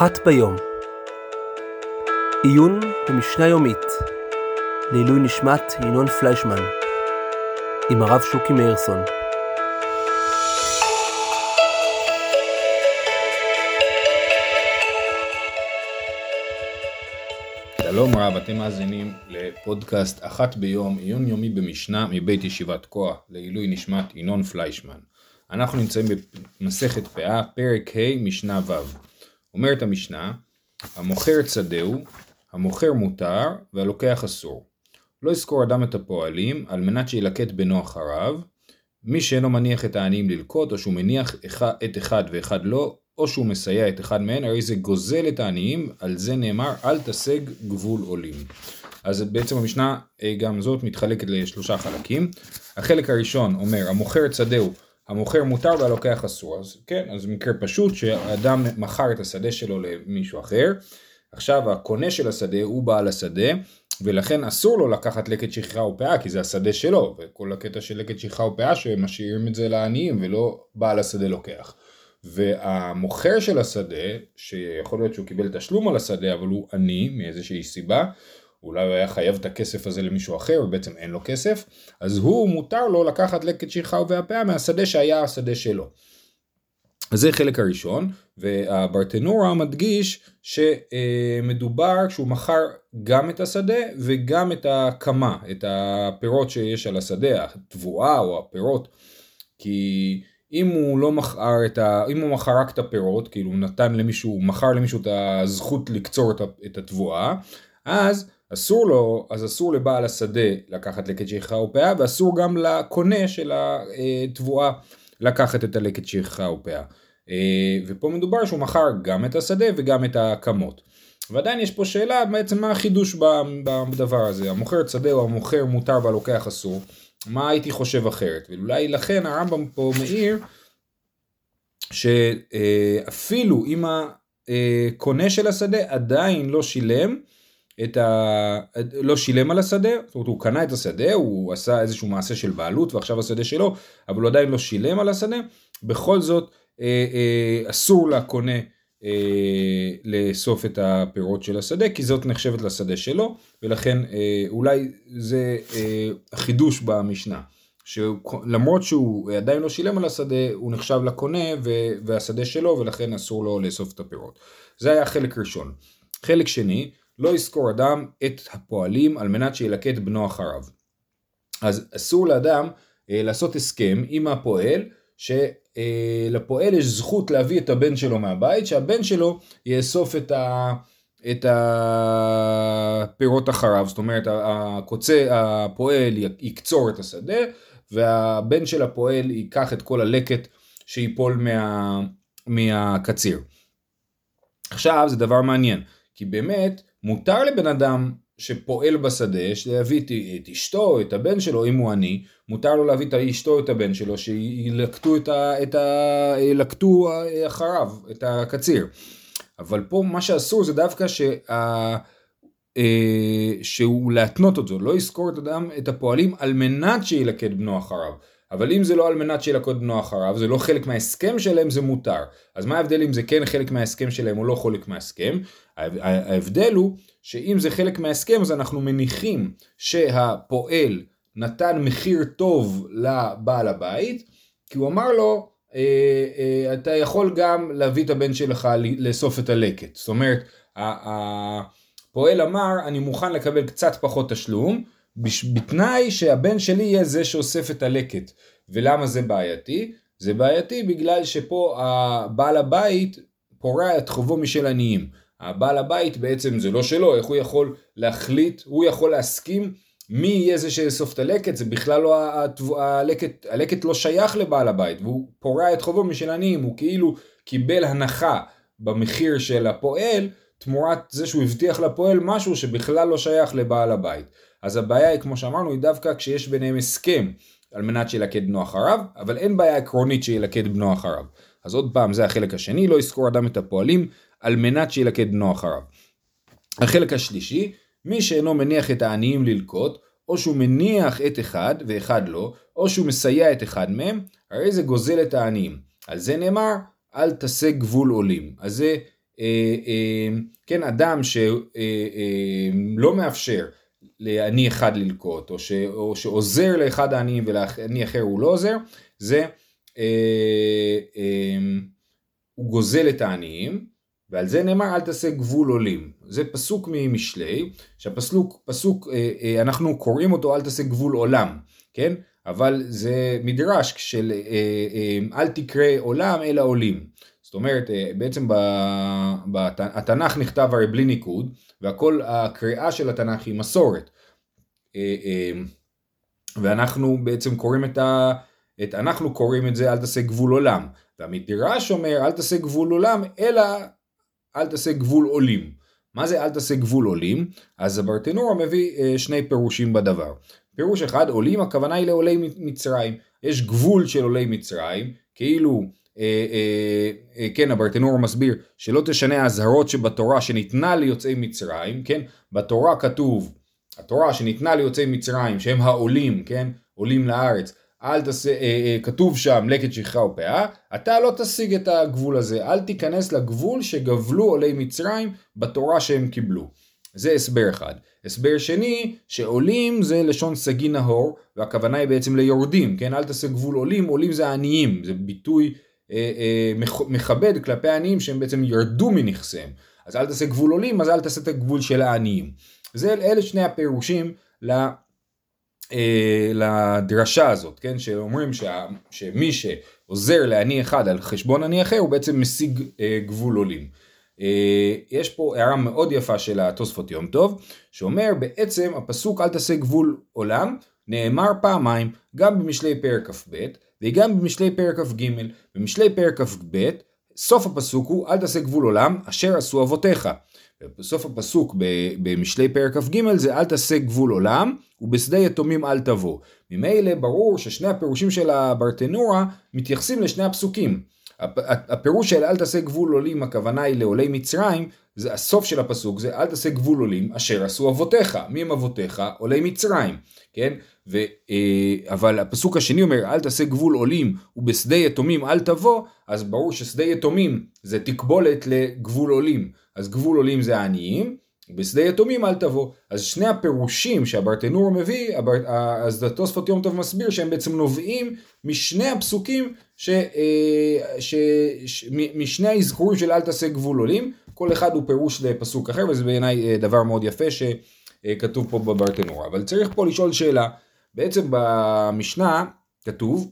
אחת ביום. עיון במשנה יומית לעילוי נשמת ינון פליישמן עם הרב שוקי מאירסון. שלום רב, אתם מאזינים לפודקאסט אחת ביום, עיון יומי במשנה מבית ישיבת כוח לעילוי נשמת ינון פליישמן. אנחנו נמצאים במסכת פאה, פרק ה', משנה ו'. אומרת המשנה, המוכר צדהו, המוכר מותר והלוקח אסור. לא יזכור אדם את הפועלים על מנת שילקט בנו אחריו, מי שאינו מניח את העניים ללקוט, או שהוא מניח את אחד ואחד לא, או שהוא מסייע את אחד מהן, הרי זה גוזל את העניים, על זה נאמר אל תשג גבול עולים. אז בעצם המשנה אה, גם זאת מתחלקת לשלושה חלקים. החלק הראשון אומר המוכר את שדהו, המוכר מותר והלוקח אסור. אז כן, אז מקרה פשוט שאדם מכר את השדה שלו למישהו אחר, עכשיו הקונה של השדה הוא בעל השדה, ולכן אסור לו לקחת לקט שכחה ופאה כי זה השדה שלו, וכל הקטע של לקט שכחה ופאה שמשאירים את זה לעניים ולא בעל השדה לוקח. והמוכר של השדה, שיכול להיות שהוא קיבל תשלום על השדה אבל הוא עני מאיזושהי סיבה, אולי הוא היה חייב את הכסף הזה למישהו אחר ובעצם אין לו כסף, אז הוא מותר לו לקחת לקט שכחה והפאה מהשדה שהיה השדה שלו. אז זה חלק הראשון, והברטנורה מדגיש שמדובר כשהוא מכר גם את השדה וגם את הקמה, את הפירות שיש על השדה, התבואה או הפירות, כי אם הוא לא מכר את ה... אם הוא מכר רק את הפירות, כאילו הוא נתן למישהו, הוא מכר למישהו את הזכות לקצור את התבואה, אז אסור לו, אז אסור לבעל השדה לקחת לקט שכחה ופאה, ואסור גם לקונה של התבואה לקחת את הלקט שכחה ופאה. אה, ופה מדובר שהוא מכר גם את השדה וגם את הקמות. ועדיין יש פה שאלה בעצם מה החידוש בדבר הזה, המוכר שדה או המוכר מותר והלוקח אסור, מה הייתי חושב אחרת, ואולי לכן הרמב"ם פה מעיר שאפילו אם הקונה של השדה עדיין לא שילם, את ה... לא שילם על השדה, זאת אומרת הוא קנה את השדה, הוא עשה איזשהו מעשה של בעלות ועכשיו השדה שלו, אבל הוא עדיין לא שילם על השדה, בכל זאת אה, אה, אסור לקונה אה, לאסוף את הפירות של השדה, כי זאת נחשבת לשדה שלו, ולכן אה, אולי זה אה, חידוש במשנה. שלמרות שהוא עדיין לא שילם על השדה, הוא נחשב לקונה והשדה שלו, ולכן אסור לו לאסוף את הפירות. זה היה חלק ראשון. חלק שני, לא יזכור אדם את הפועלים על מנת שילקט בנו אחריו. אז אסור לאדם אה, לעשות הסכם עם הפועל, שלפועל יש זכות להביא את הבן שלו מהבית, שהבן שלו יאסוף את, ה, את הפירות אחריו, זאת אומרת הקוצה, הפועל יקצור את השדה, והבן של הפועל ייקח את כל הלקט שיפול מה, מהקציר. עכשיו זה דבר מעניין, כי באמת מותר לבן אדם שפועל בשדה, להביא את אשתו, את הבן שלו, אם הוא עני, מותר לו להביא את אשתו, את הבן שלו, שילקטו את ה... את ה ילקטו אחריו, את הקציר. אבל פה מה שאסור זה דווקא שה... אה, שהוא להתנות אותו, לא יזכור את אדם את הפועלים על מנת שילקט בנו אחריו. אבל אם זה לא על מנת שילקט בנו אחריו, זה לא חלק מההסכם שלהם, זה מותר. אז מה ההבדל אם זה כן חלק מההסכם שלהם או לא חלק מההסכם? ההבדל הוא שאם זה חלק מההסכם אז אנחנו מניחים שהפועל נתן מחיר טוב לבעל הבית, כי הוא אמר לו, אה, אה, אתה יכול גם להביא את הבן שלך לאסוף את הלקט. זאת אומרת, הפועל אמר, אני מוכן לקבל קצת פחות תשלום, בתנאי שהבן שלי יהיה זה שאוסף את הלקט. ולמה זה בעייתי? זה בעייתי בגלל שפה הבעל הבית פורע את חובו משל עניים. הבעל הבית בעצם זה לא שלו, איך הוא יכול להחליט, הוא יכול להסכים מי יהיה זה שיאסוף את הלקט, זה בכלל לא הלקט, הלקט לא שייך לבעל הבית, והוא פורע את חובו משל עניים, הוא כאילו קיבל הנחה במחיר של הפועל, תמורת זה שהוא הבטיח לפועל משהו שבכלל לא שייך לבעל הבית. אז הבעיה היא, כמו שאמרנו, היא דווקא כשיש ביניהם הסכם על מנת שילקט בנו אחריו, אבל אין בעיה עקרונית שילקט בנו אחריו. אז עוד פעם, זה החלק השני, לא יזכור אדם את הפועלים על מנת שילקט בנו אחריו. החלק השלישי, מי שאינו מניח את העניים ללקוט, או שהוא מניח את אחד ואחד לא, או שהוא מסייע את אחד מהם, הרי זה גוזל את העניים. על זה נאמר, אל תעשה גבול עולים. אז זה כן, אדם שלא מאפשר לעני אחד ללקוט, או, ש, או שעוזר לאחד העניים ולעני אחר הוא לא עוזר, זה הוא גוזל את העניים, ועל זה נאמר אל תעשה גבול עולים. זה פסוק ממשלי, שהפסוק, פסוק, אה, אה, אנחנו קוראים אותו אל תעשה גבול עולם, כן? אבל זה מדרש של אה, אל תקרא עולם אלא עולים. זאת אומרת, בעצם התנ"ך נכתב הרי בלי ניקוד, והכל הקריאה של התנ"ך היא מסורת. ואנחנו בעצם קוראים את ה... את, אנחנו קוראים את זה אל תעשה גבול עולם, והמדרש אומר אל תעשה גבול עולם, אלא אל תעשה גבול עולים. מה זה אל תעשה גבול עולים? אז הברטנורה מביא אה, שני פירושים בדבר. פירוש אחד, עולים הכוונה היא לעולי מצרים. יש גבול של עולי מצרים, כאילו, אה, אה, אה, כן, הברטנורה מסביר שלא תשנה האזהרות שבתורה שניתנה ליוצאי מצרים, כן, בתורה כתוב, התורה שניתנה ליוצאי מצרים, שהם העולים, כן, עולים לארץ, אל תעשה, אה, אה, כתוב שם לקט שכחה ופאה, אתה לא תשיג את הגבול הזה, אל תיכנס לגבול שגבלו עולי מצרים בתורה שהם קיבלו. זה הסבר אחד. הסבר שני, שעולים זה לשון סגי נהור, והכוונה היא בעצם ליורדים, כן? אל תעשה גבול עולים, עולים זה עניים, זה ביטוי אה, אה, מכבד כלפי העניים שהם בעצם ירדו מנכסיהם. אז אל תעשה גבול עולים, אז אל תעשה את הגבול של העניים. זה אלה שני הפירושים אה, לדרשה הזאת, כן, שאומרים שה, שמי שעוזר לעני אחד על חשבון עני אחר הוא בעצם משיג אה, גבול עולים. אה, יש פה הערה מאוד יפה של התוספות יום טוב, שאומר בעצם הפסוק אל תעשה גבול עולם, נאמר פעמיים, גם במשלי פרק כ"ב וגם במשלי פרק כ"ג. במשלי פרק כ"ב סוף הפסוק הוא אל תעשה גבול עולם אשר עשו אבותיך. בסוף הפסוק במשלי פרק כ"ג זה אל תעשה גבול עולם ובשדה יתומים אל תבוא. ממילא ברור ששני הפירושים של הברטנורה מתייחסים לשני הפסוקים. הפירוש של אל תעשה גבול עולים הכוונה היא לעולי מצרים זה הסוף של הפסוק זה אל תעשה גבול עולים אשר עשו אבותיך מי הם אבותיך? עולי מצרים כן? ו, אה, אבל הפסוק השני אומר אל תעשה גבול עולים ובשדה יתומים אל תבוא אז ברור ששדה יתומים זה תקבולת לגבול עולים. אז גבול עולים זה העניים, בשדה יתומים אל תבוא. אז שני הפירושים שהברטנור מביא, הבר... אז התוספות יום טוב מסביר שהם בעצם נובעים משני הפסוקים, ש... אה, ש... ש... משני האזכורים של אל תעשה גבול עולים, כל אחד הוא פירוש לפסוק אחר, וזה בעיניי אה, דבר מאוד יפה שכתוב פה בברטנור. אבל צריך פה לשאול שאלה, בעצם במשנה כתוב,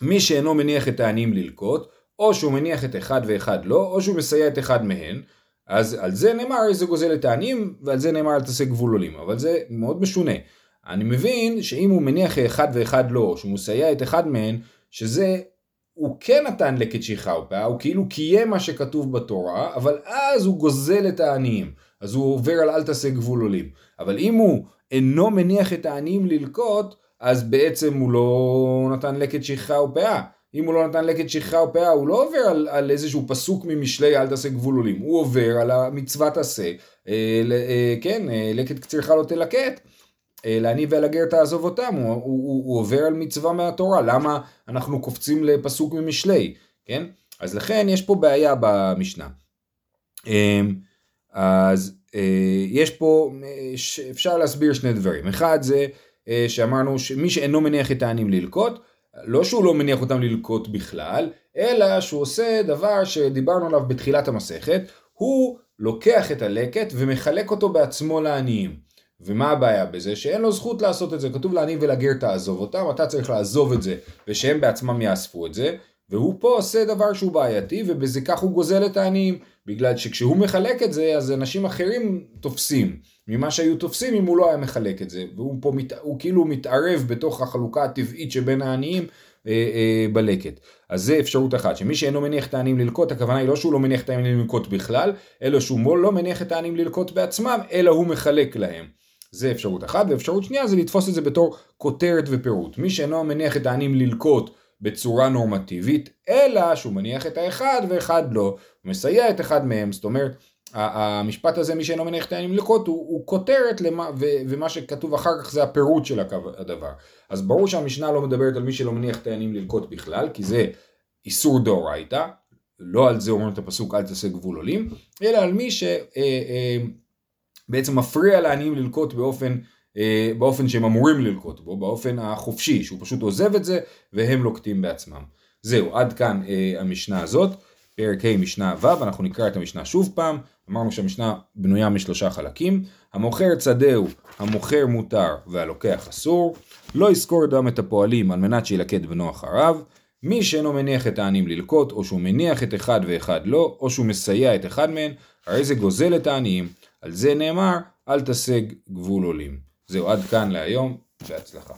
מי שאינו מניח את העניים ללקוט, או שהוא מניח את אחד ואחד לא, או שהוא מסייע את אחד מהן, אז על זה נאמר איזה גוזל את העניים, ועל זה נאמר אל תעשה גבול עולים, אבל זה מאוד משונה. אני מבין שאם הוא מניח אחד ואחד לא, שהוא מסייע את אחד מהן, שזה, הוא כן נתן ופאה, הוא כאילו קיים מה שכתוב בתורה, אבל אז הוא גוזל את העניים. אז הוא עובר על אל תעשה גבול עולים. אבל אם הוא אינו מניח את העניים ללקוט, אז בעצם הוא לא נתן לקט שכחה ופאה. אם הוא לא נתן לקט שכחה או פאה, הוא לא עובר על, על איזשהו פסוק ממשלי אל תעשה גבול עולים, הוא עובר על המצוות עשה, אה, אה, כן, אה, לקט קצירך לא תלקט, אה, לעני ולגר תעזוב אותם, הוא, הוא, הוא, הוא עובר על מצווה מהתורה, למה אנחנו קופצים לפסוק ממשלי, כן? אז לכן יש פה בעיה במשנה. אה, אז אה, יש פה, אפשר להסביר שני דברים, אחד זה שאמרנו שמי שאינו מניח את העניים ללקוט, לא שהוא לא מניח אותם ללקוט בכלל, אלא שהוא עושה דבר שדיברנו עליו בתחילת המסכת, הוא לוקח את הלקט ומחלק אותו בעצמו לעניים. ומה הבעיה בזה? שאין לו זכות לעשות את זה. כתוב לעניים ולגר תעזוב אותם, אתה צריך לעזוב את זה, ושהם בעצמם יאספו את זה, והוא פה עושה דבר שהוא בעייתי, ובזה כך הוא גוזל את העניים. בגלל שכשהוא מחלק את זה, אז אנשים אחרים תופסים. ממה שהיו תופסים אם הוא לא היה מחלק את זה. והוא פה, מת, הוא כאילו מתערב בתוך החלוקה הטבעית שבין העניים אה, אה, בלקט. אז זה אפשרות אחת, שמי שאינו מניח את העניים ללקוט, הכוונה היא לא שהוא לא מניח את העניים ללקוט בכלל, אלא שהוא לא מניח את העניים ללקוט בעצמם, אלא הוא מחלק להם. זה אפשרות אחת, ואפשרות שנייה זה לתפוס את זה בתור כותרת ופירוט. מי שאינו מניח את העניים ללקוט בצורה נורמטיבית, אלא שהוא מניח את האחד ואחד לא, הוא מסייע את אחד מהם, זאת אומרת, המשפט הזה, מי שאינו מניח את לקרות, הוא, הוא כותרת למה, ו, ומה שכתוב אחר כך זה הפירוט של הדבר. אז ברור שהמשנה לא מדברת על מי שלא מניח העניינים ללקוט בכלל, כי זה איסור דאורייתא, לא על זה אומרים את הפסוק אל תעשה גבול עולים, אלא על מי שבעצם מפריע לעניים ללקוט באופן, באופן שהם אמורים ללקוט בו, באופן החופשי, שהוא פשוט עוזב את זה והם לוקטים בעצמם. זהו, עד כאן המשנה הזאת. פרק ה' משנה ו', אנחנו נקרא את המשנה שוב פעם, אמרנו שהמשנה בנויה משלושה חלקים, המוכר צדהו, המוכר מותר והלוקח אסור, לא יזכור דם את הפועלים על מנת שילקט בנו אחריו, מי שאינו מניח את העניים ללקוט, או שהוא מניח את אחד ואחד לא, או שהוא מסייע את אחד מהם, הרי זה גוזל את העניים, על זה נאמר, אל תשג גבול עולים. זהו, עד כאן להיום, בהצלחה.